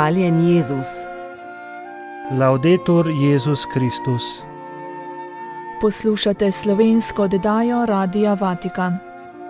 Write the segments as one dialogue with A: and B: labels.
A: Hvaljen Jezus.
B: Laudetur Jezus Kristus.
C: Poslušate slovensko oddajo Radia Vatikan.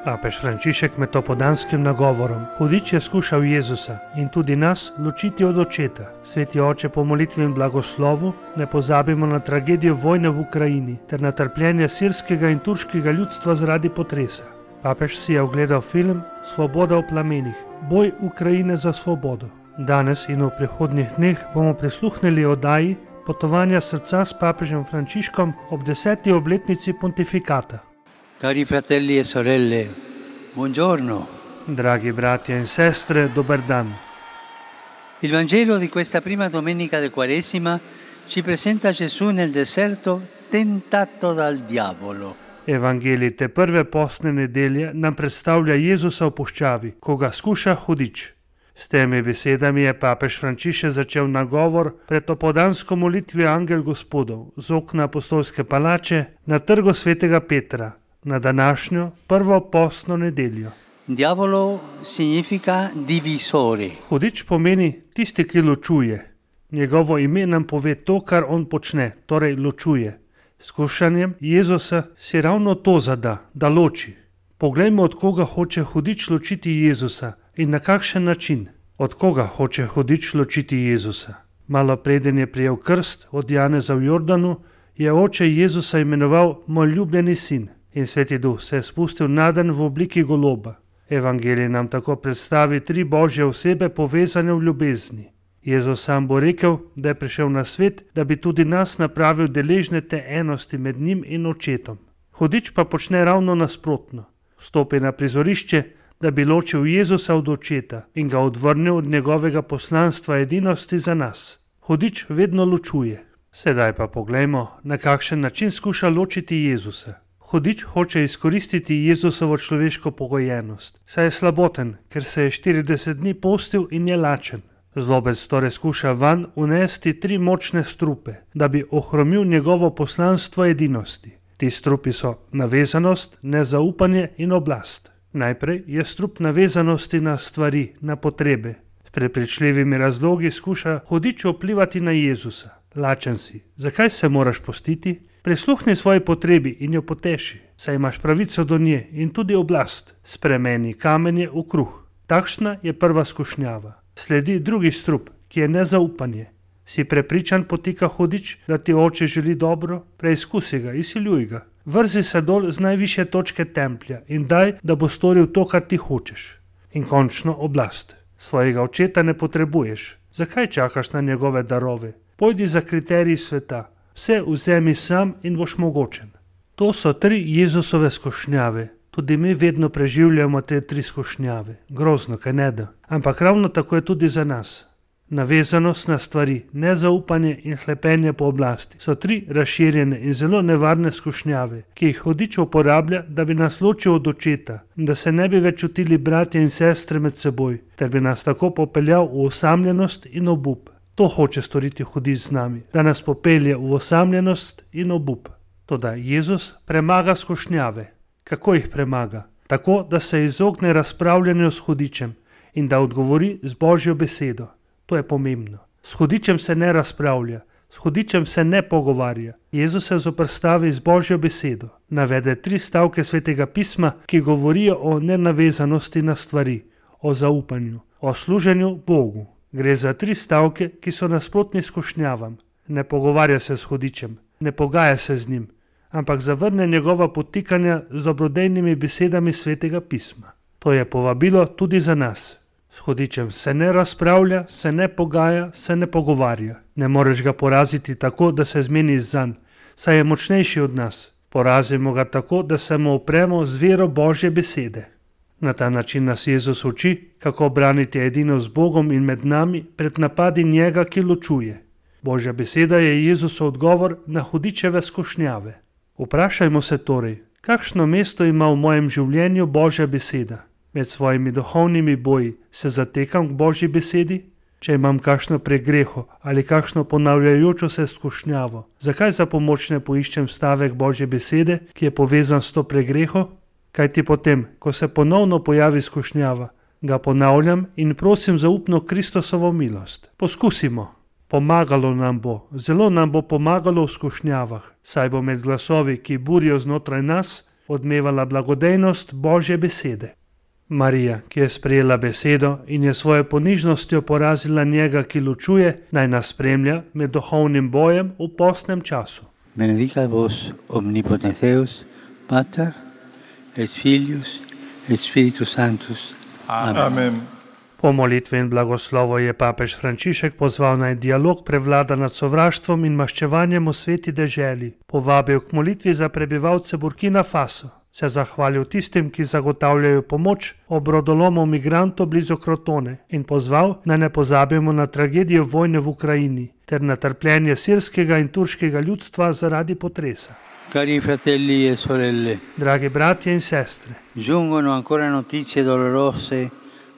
B: Papež Frančišek med opodanskim nagovorom. Hudič je skušal Jezusa in tudi nas ločiti od očeta. Sveti oče po molitvi in blagoslovu ne pozabimo na tragedijo vojne v Ukrajini ter na trpljenje sirskega in turškega ljudstva zaradi potresa. Papež si je ogledal film Svoboda v plamenih, boj Ukrajine za svobodo. Danes in v prihodnjih dneh bomo prisluhnili oddaji potovanja srca s papežem Frančiškom ob deseti obletnici pontifikata.
D: Cari fratelli e sorelle, buongiorno.
B: Dragi bratje in sestre, dober dan.
D: Il Vangelo di questa prima domenica del Quaresima ci presenta Gesù nel deserto tentato dal diavolo.
B: Evangelij te prve postne nedelje nam predstavlja Jezusa v puščavi, ko ga skuša hudič. S temi besedami je papež Frančišek začel nagovor pred opodansko molitvijo Angel Gospodov z okna apostolske palače na trgu svetega Petra na današnjo prvo postno nedeljo.
D: Diavolo significa divisore.
B: Hudič pomeni tisti, ki ločuje. Njegovo ime nam pove to, kar on počne, torej ločuje. Skušanjem Jezusa si ravno to zada, da loči. Poglejmo, od koga hoče hudič ločiti Jezusa in na kakšen način. Od koga hoče hudič ločiti Jezusa? Malo preden je prijel krst od Janeza v Jordanu, je oče Jezusa imenoval moj ljubljeni sin in sveti duh se je spustil naden v obliki goloba. Evangelij nam tako predstavi tri božje osebe povezane v ljubezni. Jezus sam bo rekel, da je prišel na svet, da bi tudi nas napravil deležne te enosti med njim in očetom. Hudič pa počne ravno nasprotno. Stopi na prizorišče, da bi ločil Jezusa od očeta in ga odvrnil od njegovega poslanstva edinosti za nas. Hudič vedno ločuje. Sedaj pa poglejmo, na kakšen način skuša ločiti Jezusa. Hudič hoče izkoristiti Jezusovo človeško pogojenost, saj je slaboten, ker se je 40 dni postil in je lačen. Zlobec torej skuša van unesti tri močne strupe, da bi ohromil njegovo poslanstvo edinosti. Ti strupi so navezanost, nezaupanje in oblast. Najprej je strup navezanosti na stvari, na potrebe. S prepričljivimi razlogi skuša hudič vplivati na Jezusa. Lačen si, zakaj se moraš postiti? Prisluhni svoji potrebi in jo poteši, saj imaš pravico do nje in tudi oblast. Spremeni kamenje v kruh. Takšna je prva skušnjava. Sledi drugi strup, ki je nezaupanje. Si prepričan, potika hudič, da ti oče želi dobro, preizkusi ga, izsiljuj ga. Vrzi se dol z najviše točke templja in daj, da bo storil to, kar ti hočeš. In končno oblast. Svojega očeta ne potrebuješ. Zakaj čakaš na njegove darove? Pojdi za kriterij sveta, vse vzemi sam in boš mogočen. To so tri Jezusove skušnjave. Tudi mi vedno preživljamo te tri skušnjave. Grozno, kaj ne da. Ampak ravno tako je tudi za nas. Navezanost na stvari, nezaupanje in hlepenje po oblasti so tri razširjene in zelo nevarne skušnjave, ki jih hodič uporablja, da bi nas ločil od očeta in da se ne bi več čutili bratje in sestre med seboj, ter bi nas tako popeljal v osamljenost in obup. To hoče storiti hudič z nami, da nas popelje v osamljenost in obup. Toda Jezus premaga skušnjave. Kako jih premaga? Tako, da se izogne razpravljanju s hudičem in da odgovori z božjo besedo. To je pomembno. S hudičem se ne razpravlja, s hudičem se ne pogovarja. Jezus se zoprstavi z božjo besedo. Navede tri stavke svetega pisma, ki govorijo o nenavezanosti na stvari, o zaupanju, o služenju Bogu. Gre za tri stavke, ki so nasprotni skušnjavam. Ne pogovarja se s hudičem, ne pogaja se z njim, ampak zavrne njegova potikanja z dobrodejnimi besedami svetega pisma. To je povabilo tudi za nas. Hudičem se ne razpravlja, se ne pogaja, se ne pogovarja. Ne moreš ga poraziti tako, da se zmeni zanj, saj je močnejši od nas. Porazimo ga tako, da se mu opremo z vero Božje besede. Na ta način nas Jezus uči, kako braniti edino z Bogom in med nami pred napadi njega, ki ločuje. Božja beseda je Jezusov odgovor na hudičeve skušnjave. Vprašajmo se torej, kakšno mesto ima v mojem življenju Božja beseda? Med svojimi duhovnimi boji se zatekam k Božji besedi? Če imam kakšno pregreho ali kakšno ponavljajočo se skušnjavo, zakaj za pomoč ne poiščem stavek Božje besede, ki je povezan s to pregreho? Kaj ti potem, ko se ponovno pojavi skušnjava, Ga ponavljam in prosim za upno Kristusovo milost. Poskusimo. Pomagalo nam bo, zelo nam bo pomagalo v skušnjavah, saj bo med glasovi, ki burijo znotraj nas, odmevala blagodejnost Božje besede. Marija, ki je sprejela besedo in je svojo ponižnostjo porazila njega, ki ločuje, naj nas spremlja med duhovnim bojem v postnem času.
D: Benedicat vos omnipotens Deus, Pater et Filius et Spiritus Sanctus. Amen.
A: Amen.
B: Po molitvi in blagoslovu je papež Frančišek pozval naj dialog prevlada nad sovraštvom in maščevanjem v sveti deželi, povabil k molitvi za prebivalce Burkina Faso, se zahvalil tistim, ki zagotavljajo pomoč ob rodolomu migrantov blizu Krotone in pozval, naj ne pozabimo na tragedijo vojne v Ukrajini ter na trpljenje sirskega in turškega ljudstva zaradi potresa.
D: Cari fratelli e sorelle,
B: Dragi bratje in sestre,
D: giungono ancora notizie dolorose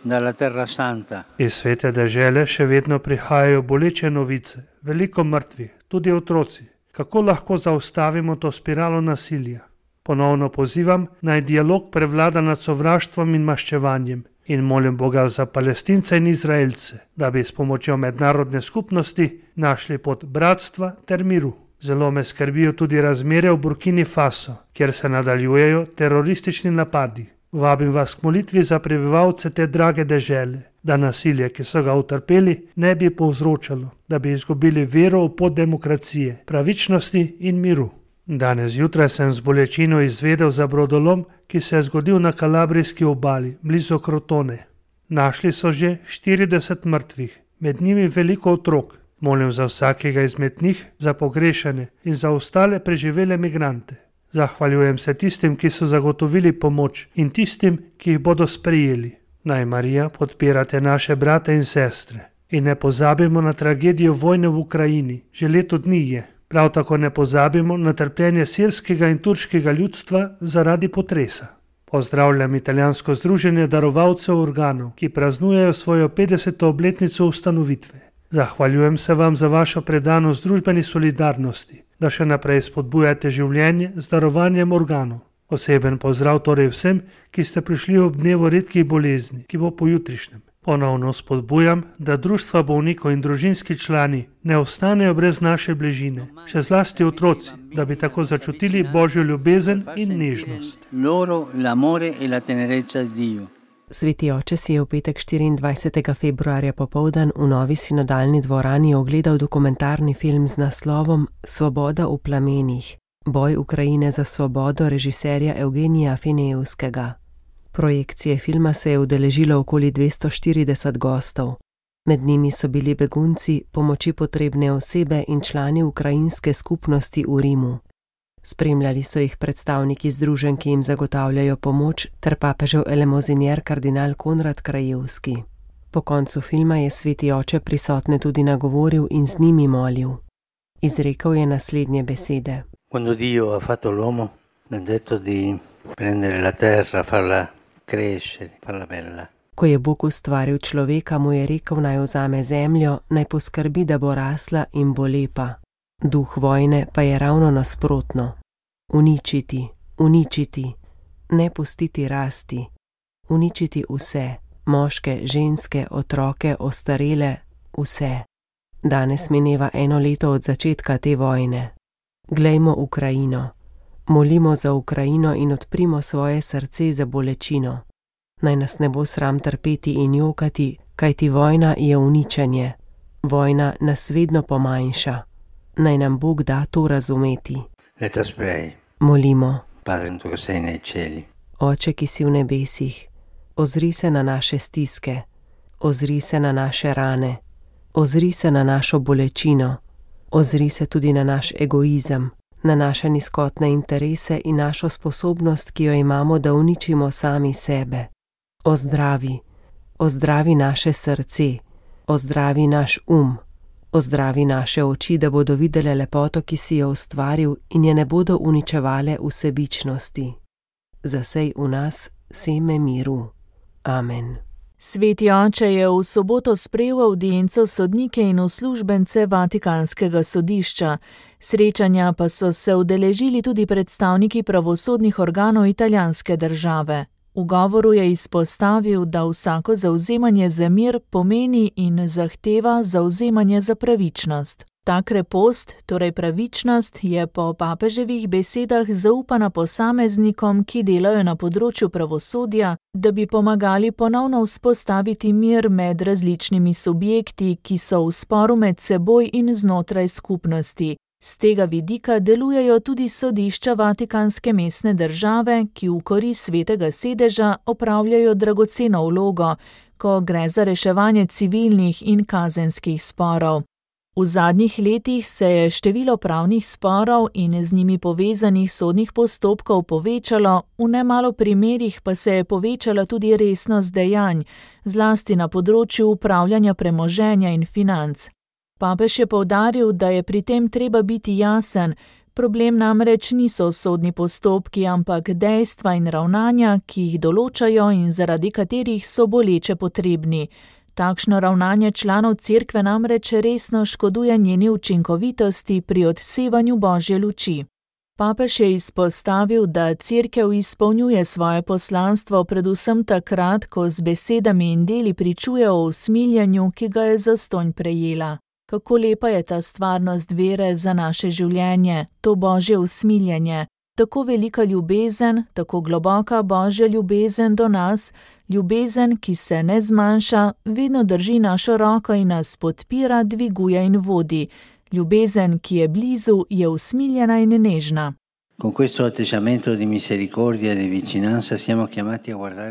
D: dalla Terra Santa.
B: iz svete dežele še vedno prihajajo boleče novice, veliko mrtvih, tudi otroci. Kako lahko zaustavimo to spiralo nasilja? Ponovno pozivam, naj dialog prevlada nad sovraštvom in maščevanjem in molim Boga za palestince in izraelce, da bi s pomočjo mednarodne skupnosti našli pot bratstva ter miru. Zelo me skrbijo tudi razmere v Burkini Faso, kjer se nadaljujejo teroristični napadi. Vabim vas k molitvi za prebivalce te drage dežele, da nasilje, ki so ga utrpeli, ne bi povzročalo, da bi izgubili vero v pot demokracije, pravičnosti in miru. Danes zjutraj sem z bolečino izvedel za brodolom, ki se je zgodil na kalabrijski obali, blizu Krotone. Našli so že 40 mrtvih, med njimi veliko otrok. Molim za vsakega izmed njih, za pogrešane in za ostale preživele migrante. Zahvaljujem se tistim, ki so zagotovili pomoč in tistim, ki jih bodo sprejeli. Naj Marija podpirate naše brate in sestre. In ne pozabimo na tragedijo vojne v Ukrajini, že leto dni je. Prav tako ne pozabimo na trpljenje sirskega in turškega ljudstva zaradi potresa. Pozdravljam italijansko združenje darovalcev organov, ki praznujejo svojo 50. obletnico ustanovitve. Zahvaljujem se vam za vašo predanost družbeni solidarnosti, da še naprej spodbujate življenje z darovanjem organov. Oseben pozdrav torej vsem, ki ste prišli ob dnevu redkih bolezni, ki bo pojutrišnjem. Ponovno spodbujam, da društva bolnikov in družinski člani ne ostanejo brez naše bližine, še zlasti otroci, da bi tako začutili božjo ljubezen in nežnost.
D: E.
E: Sveti oče si je v petek 24. februarja popovdan v novi sinodalni dvorani ogledal dokumentarni film z naslovom Svoboda v plamenih. Boj Ukrajine za svobodo režiserja Evgenija Finejevskega. Projekcije filma se je udeležilo okoli 240 gostov. Med njimi so bili begunci, pomoči potrebne osebe in člani ukrajinske skupnosti v Rimu. Spremljali so jih predstavniki združenj, ki jim zagotavljajo pomoč, ter papežev elemozinjer kardinal Konrad Krajevski. Po koncu filma je sveti oče prisotne tudi nagovoril in z njimi molil. Izrekel je naslednje besede.
D: Quando Dio ha fatto l'uomo, ha detto di prendere la terra, farla crescere, farla bella.
E: Ko je Bog ustvaril človeka, mu je rekel naj vzame zemljo, naj poskrbi, da bo rasla in bo lepa. Duh vojne pa je ravno nasprotno: uničiti, uničiti, ne pustiti rasti, uničiti vse, moške, ženske, otroke, ostarele, vse. Danes mineva eno leto od začetka te vojne. Glejmo Ukrajino, molimo za Ukrajino in odprimo svoje srce za bolečino. Naj nas ne bo sram trpeti in jokati, kajti vojna je uničenje, vojna nas vedno pomanjša. Naj nam Bog da to razumeti. Molimo, Oče, ki si v nebesih, ozri se na naše stiske, ozri se na naše rane, ozri se na našo bolečino, ozri se tudi na naš egoizem, na naše nizkotne interese in našo sposobnost, ki jo imamo, da uničimo sami sebe. Ozdravi, ozdravi naše srce, ozdravi naš um, ozdravi naše oči, da bodo videle lepoto, ki si jo ustvaril in je ne bodo uničevale vsebičnosti. Zasej v nas seme miru. Amen.
C: Sveti oče je v soboto sprejel audienco sodnike in uslužbence Vatikanskega sodišča, srečanja pa so se udeležili tudi predstavniki pravosodnih organov italijanske države. V govoru je izpostavil, da vsako zauzemanje za mir pomeni in zahteva zauzemanje za pravičnost. Ta krepost, torej pravičnost, je po papeževih besedah zaupana posameznikom, ki delajo na področju pravosodja, da bi pomagali ponovno vzpostaviti mir med različnimi subjekti, ki so v sporu med seboj in znotraj skupnosti, Z tega vidika delujejo tudi sodišča Vatikanske mestne države, ki v korist svetega sedeža opravljajo dragoceno vlogo, ko gre za reševanje civilnih in kazenskih sporov. V zadnjih letih se je število pravnih sporov in z njimi povezanih sodnih postopkov povečalo, v nemalo primerjih pa se je povečala tudi resnost dejanj, zlasti na področju upravljanja premoženja in financ. Papež je povdaril, da je pri tem treba biti jasen, problem namreč niso sodni postopki, ampak dejstva in ravnanja, ki jih določajo in zaradi katerih so boleče potrebni. Takšno ravnanje članov cerkve namreč resno škoduje njeni učinkovitosti pri odsevanju božje luči. Papež je izpostavil, da cerkev izpolnjuje svoje poslanstvo predvsem takrat, ko z besedami in deli pričuje o usmiljanju, ki ga je zastonj prejela kako lepa je ta stvarnost vere za naše življenje, to božje usmiljenje, tako velika ljubezen, tako globoka božja ljubezen do nas, ljubezen, ki se ne zmanjša, vedno drži našo roko in nas podpira, dviguje in vodi. Ljubezen, ki je blizu, je usmiljena in nežna.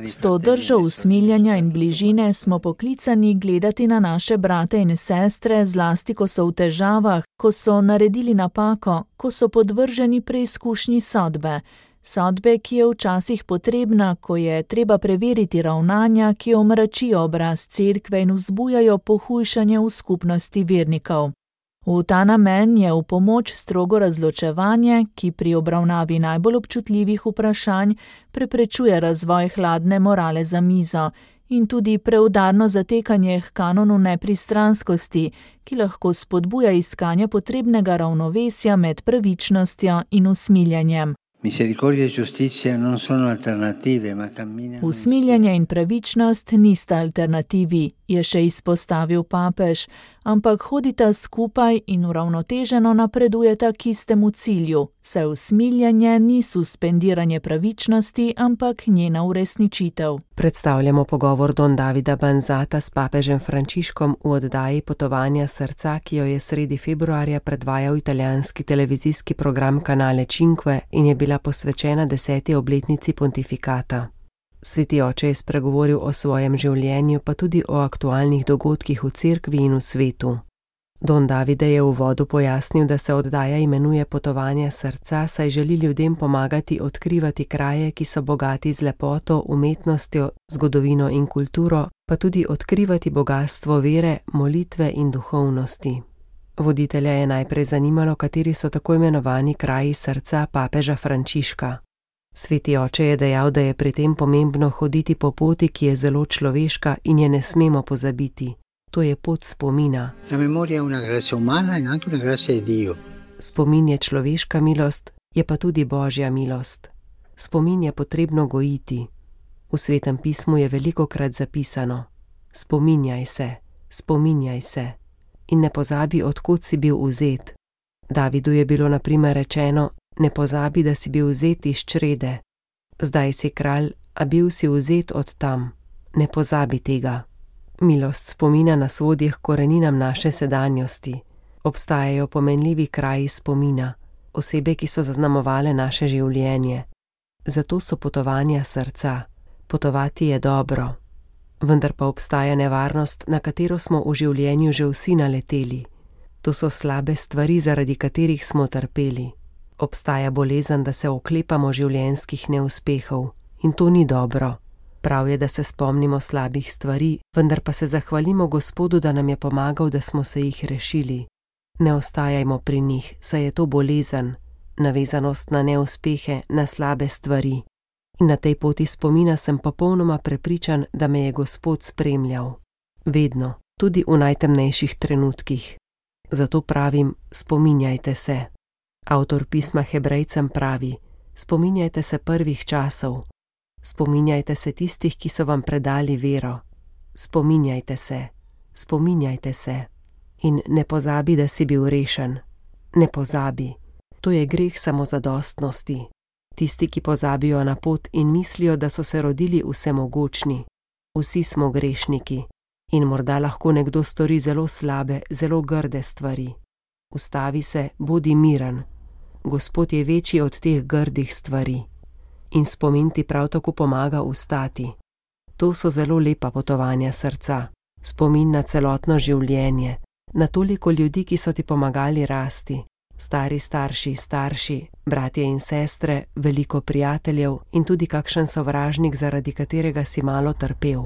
C: S to držo usmiljanja in bližine smo poklicani gledati na naše brate in sestre, zlasti ko so v težavah, ko so naredili napako, ko so podvrženi preizkušnji sodbe. Sodbe, ki je včasih potrebna, ko je treba preveriti ravnanja, ki omračijo obraz cerkve in vzbujajo pohujšanje v skupnosti vernikov. V ta namen je v pomoč strogo razločevanje, ki pri obravnavi najbolj občutljivih vprašanj preprečuje razvoj hladne morale za mizo in tudi preudarno zatekanje k kanonu nepristranskosti, ki lahko spodbuja iskanje potrebnega ravnovesja med pravičnostjo in usmiljanjem. E. Usmiljenje in pravičnost nista alternativi, je še izpostavil papež, ampak hodita skupaj in uravnoteženo napredujeta k istemu cilju, saj usmiljenje ni suspendiranje pravičnosti, ampak njena uresničitev.
E: Predstavljamo pogovor Don Davida Banzata s papežem Frančiškom v oddaji Potovanja srca, ki jo je sredi februarja predvajal italijanski televizijski program Kanale Cinque in je bila posvečena deseti obletnici pontifikata. Sveti oče je spregovoril o svojem življenju, pa tudi o aktualnih dogodkih v cerkvi in v svetu. Don Davide je v vodu pojasnil, da se oddaja imenuje Potovanje srca, saj želi ljudem pomagati odkrivati kraje, ki so bogati z lepoto, umetnostjo, zgodovino in kulturo, pa tudi odkrivati bogatstvo vere, molitve in duhovnosti. Voditelja je najprej zanimalo, kateri so tako imenovani kraji srca papeža Frančiška. Sveti oče je dejal, da je pri tem pomembno hoditi po poti, ki je zelo človeška in je ne smemo pozabiti. To je pot spomina. E Spomin je človeška milost, je pa tudi božja milost. Spomin je potrebno gojiti. V svetem pismu je veliko krat zapisano: Spominjaj se, spominjaj se in ne pozabi, odkot si bil vzet. Davidu je bilo naprimer rečeno: Ne pozabi, da si bil vzet iz črede. Zdaj si kralj, a bil si vzet od tam. Ne pozabi tega. Milost spomina nas vodi k koreninam naše sedanjosti. Obstajajo pomenljivi kraji spomina, osebe, ki so zaznamovale naše življenje. Zato so potovanja srca. Potovati je dobro. Vendar pa obstaja nevarnost, na katero smo v življenju že vsi naleteli. To so slabe stvari, zaradi katerih smo trpeli obstaja bolezen, da se oklepamo življenjskih neuspehov in to ni dobro. Prav je, da se spomnimo slabih stvari, vendar pa se zahvalimo Gospodu, da nam je pomagal, da smo se jih rešili. Ne ostajajmo pri njih, saj je to bolezen, navezanost na neuspehe, na slabe stvari. In na tej poti spomina sem popolnoma prepričan, da me je Gospod spremljal. Vedno, tudi v najtemnejših trenutkih. Zato pravim: spominjajte se. Avtor pisma Hebrejcem pravi: Spominjajte se prvih časov. Spominjajte se tistih, ki so vam predali vero. Spominjajte se, spominjajte se. In ne pozabi, da si bil rešen. Ne pozabi. To je greh samozadostnosti. Tisti, ki pozabijo na pot in mislijo, da so se rodili vsemogočni. Vsi smo grešniki. In morda lahko nekdo stori zelo slabe, zelo grde stvari. Ustavi se, bodi miren. Gospod je večji od teh grdih stvari. In spomin ti prav tako pomaga ustati. To so zelo lepa potovanja srca, spomin na celotno življenje, na toliko ljudi, ki so ti pomagali rasti, stari starši, starši, bratje in sestre, veliko prijateljev in tudi kakšen sovražnik, zaradi katerega si malo trpel.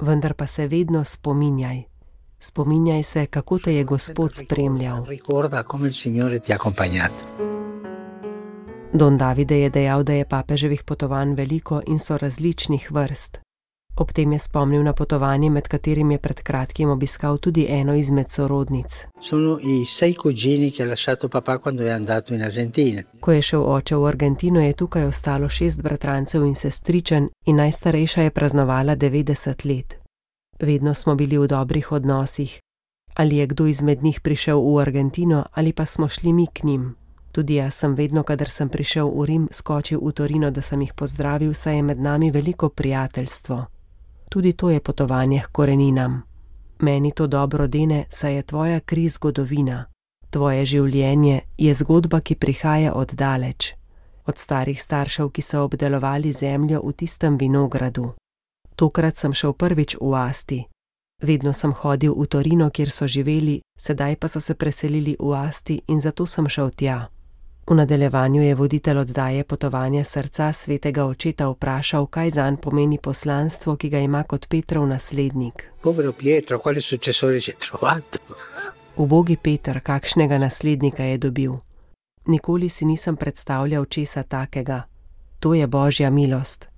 E: Vendar pa se vedno spominjaj. Spominjaj se, kako te je Gospod spremljal. Don Davide je dejal, da je papeževih potovanj veliko in so različnih vrst. Ob tem je spomnil na potovanje, med katerim je pred kratkim obiskal tudi eno izmed sorodnic. Ko je šel oče v Argentino, je tukaj ostalo šest bratrancev in sestričen, in najstarejša je praznovala 90 let. Vedno smo bili v dobrih odnosih. Ali je kdo izmed njih prišel v Argentino, ali pa smo šli mi k njim. Tudi jaz sem vedno, kadar sem prišel v Rim, skočil v Torino, da sem jih pozdravil, saj je med nami veliko prijateljstvo tudi to je potovanje k koreninam. Meni to dobro dene, saj je tvoja kri zgodovina. Tvoje življenje je zgodba, ki prihaja od daleč, od starih staršev, ki so obdelovali zemljo v tistem vinogradu. Tokrat sem šel prvič v Asti. Vedno sem hodil v Torino, kjer so živeli, sedaj pa so se preselili v Asti in zato sem šel tja. V nadaljevanju je voditelj oddaje Potovanje srca svetega očeta vprašal, kaj za njega pomeni poslanstvo, ki ga ima kot Petrov naslednik. Ubogi Petr, kakšnega naslednika je dobil? Nikoli si nisem predstavljal česa takega. To je božja milost.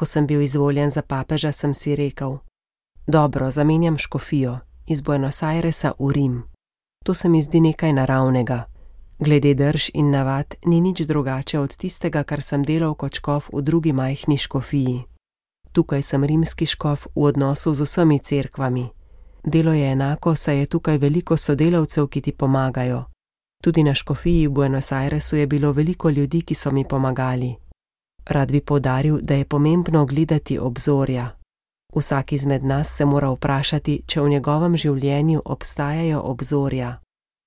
E: Ko sem bil izvoljen za papeža, sem si rekel: Dobro, zamenjam škofijo iz Buenos Airesa v Rim. To se mi zdi nekaj naravnega. Glede drž in navad ni nič drugače od tistega, kar sem delal kot škof v drugi majhni škofiji. Tukaj sem rimski škof v odnosu z vsemi cerkvami. Delo je enako, saj je tukaj veliko sodelavcev, ki ti pomagajo. Tudi na škofiji v Buenos Airesu je bilo veliko ljudi, ki so mi pomagali. Rad bi podaril, da je pomembno gledati obzorja. Vsak izmed nas se mora vprašati, če v njegovem življenju obstajajo obzorja.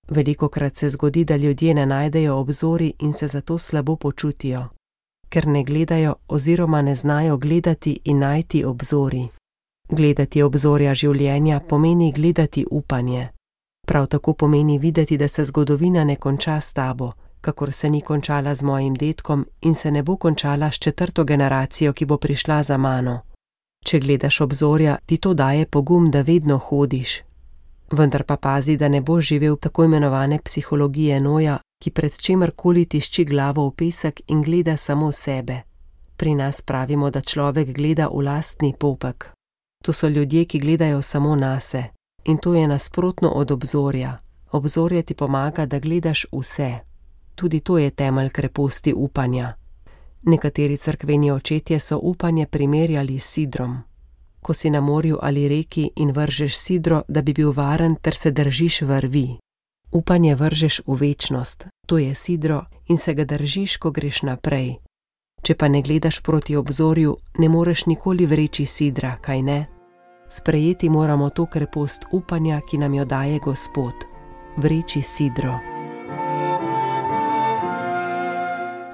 E: Veliko krat se zgodi, da ljudje ne najdejo obzori in se zato slabo počutijo, ker ne gledajo oziroma ne znajo gledati in najti obzori. Gledati obzorja življenja pomeni gledati upanje. Prav tako pomeni videti, da se zgodovina ne konča s tabo, kakor se ni končala z mojim detkom in se ne bo končala s četrto generacijo, ki bo prišla za mano. Če gledaš obzorja, ti to daje pogum, da vedno hodiš, vendar pa pazi, da ne bo živel tako imenovane psihologije noja, ki pred čemarkoli tišči glavo v pesek in gleda samo sebe. Pri nas pravimo, da človek gleda v lastni popek. To so ljudje, ki gledajo samo nase. In to je nasprotno od obzorja. Obzorje ti pomaga, da gledaš vse. Tudi to je temelj kreposti upanja. Nekateri crkveni očetje so upanje primerjali s sidrom ko si na morju ali reki in vržeš sidro, da bi bil varen, ter se držiš vrvi. Upanje vržeš v večnost, to je sidro, in se ga držiš, ko greš naprej. Če pa ne gledaš proti obzorju, ne moreš nikoli vreči sidra, kaj ne? Sprejeti moramo to krepost upanja, ki nam jo daje Gospod. Vreči sidro.